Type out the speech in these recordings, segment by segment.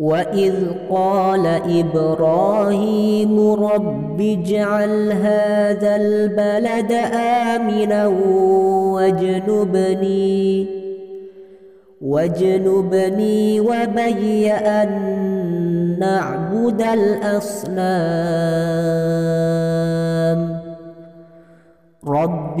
وإذ قال إبراهيم رب اجعل هذا البلد آمنا واجنبني واجنبني وبي أن نعبد الأصنام. رب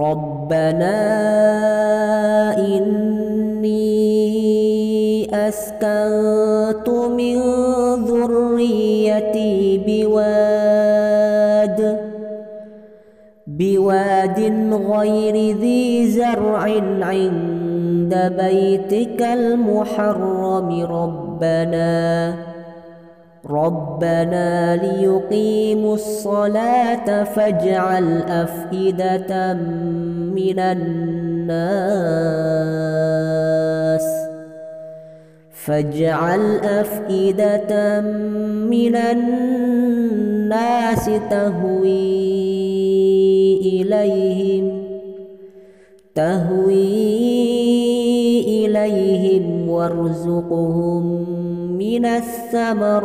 ربنا إني أسكنت من ذريتي بواد بواد غير ذي زرع عند بيتك المحرم ربنا. ربنا ليقيموا الصلاة فاجعل أفئدة من الناس. فاجعل أفئدة من الناس تهوي إليهم تهوي إليهم وارزقهم من الثمرات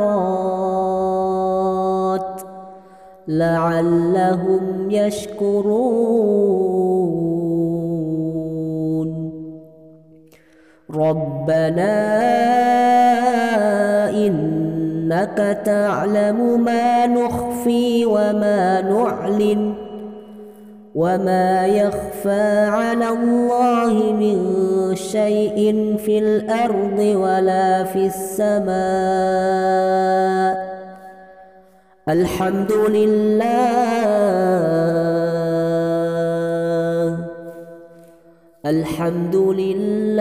لعلهم يشكرون ربنا إنك تعلم ما نخفي وما نعلن وما يخفى على الله من شيء في الأرض ولا في السماء الحمد لله الحمد لله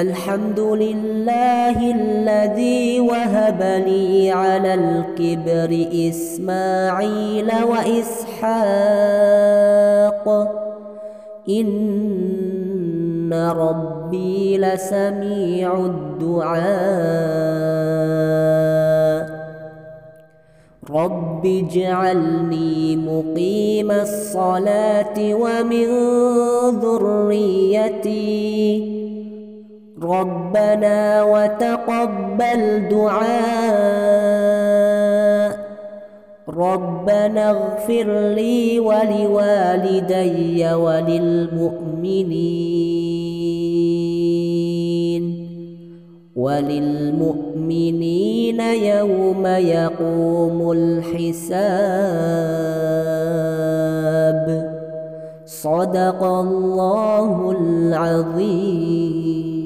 الحمد لله الذي وهب لي على الكبر إسماعيل وإسحاق. إن ربي لسميع الدعاء. رب اجعلني مقيم الصلاة ومن ذريتي. ربنا وتقبل دعاء. ربنا اغفر لي ولوالدي وللمؤمنين. وللمؤمنين يوم يقوم الحساب. صدق الله العظيم.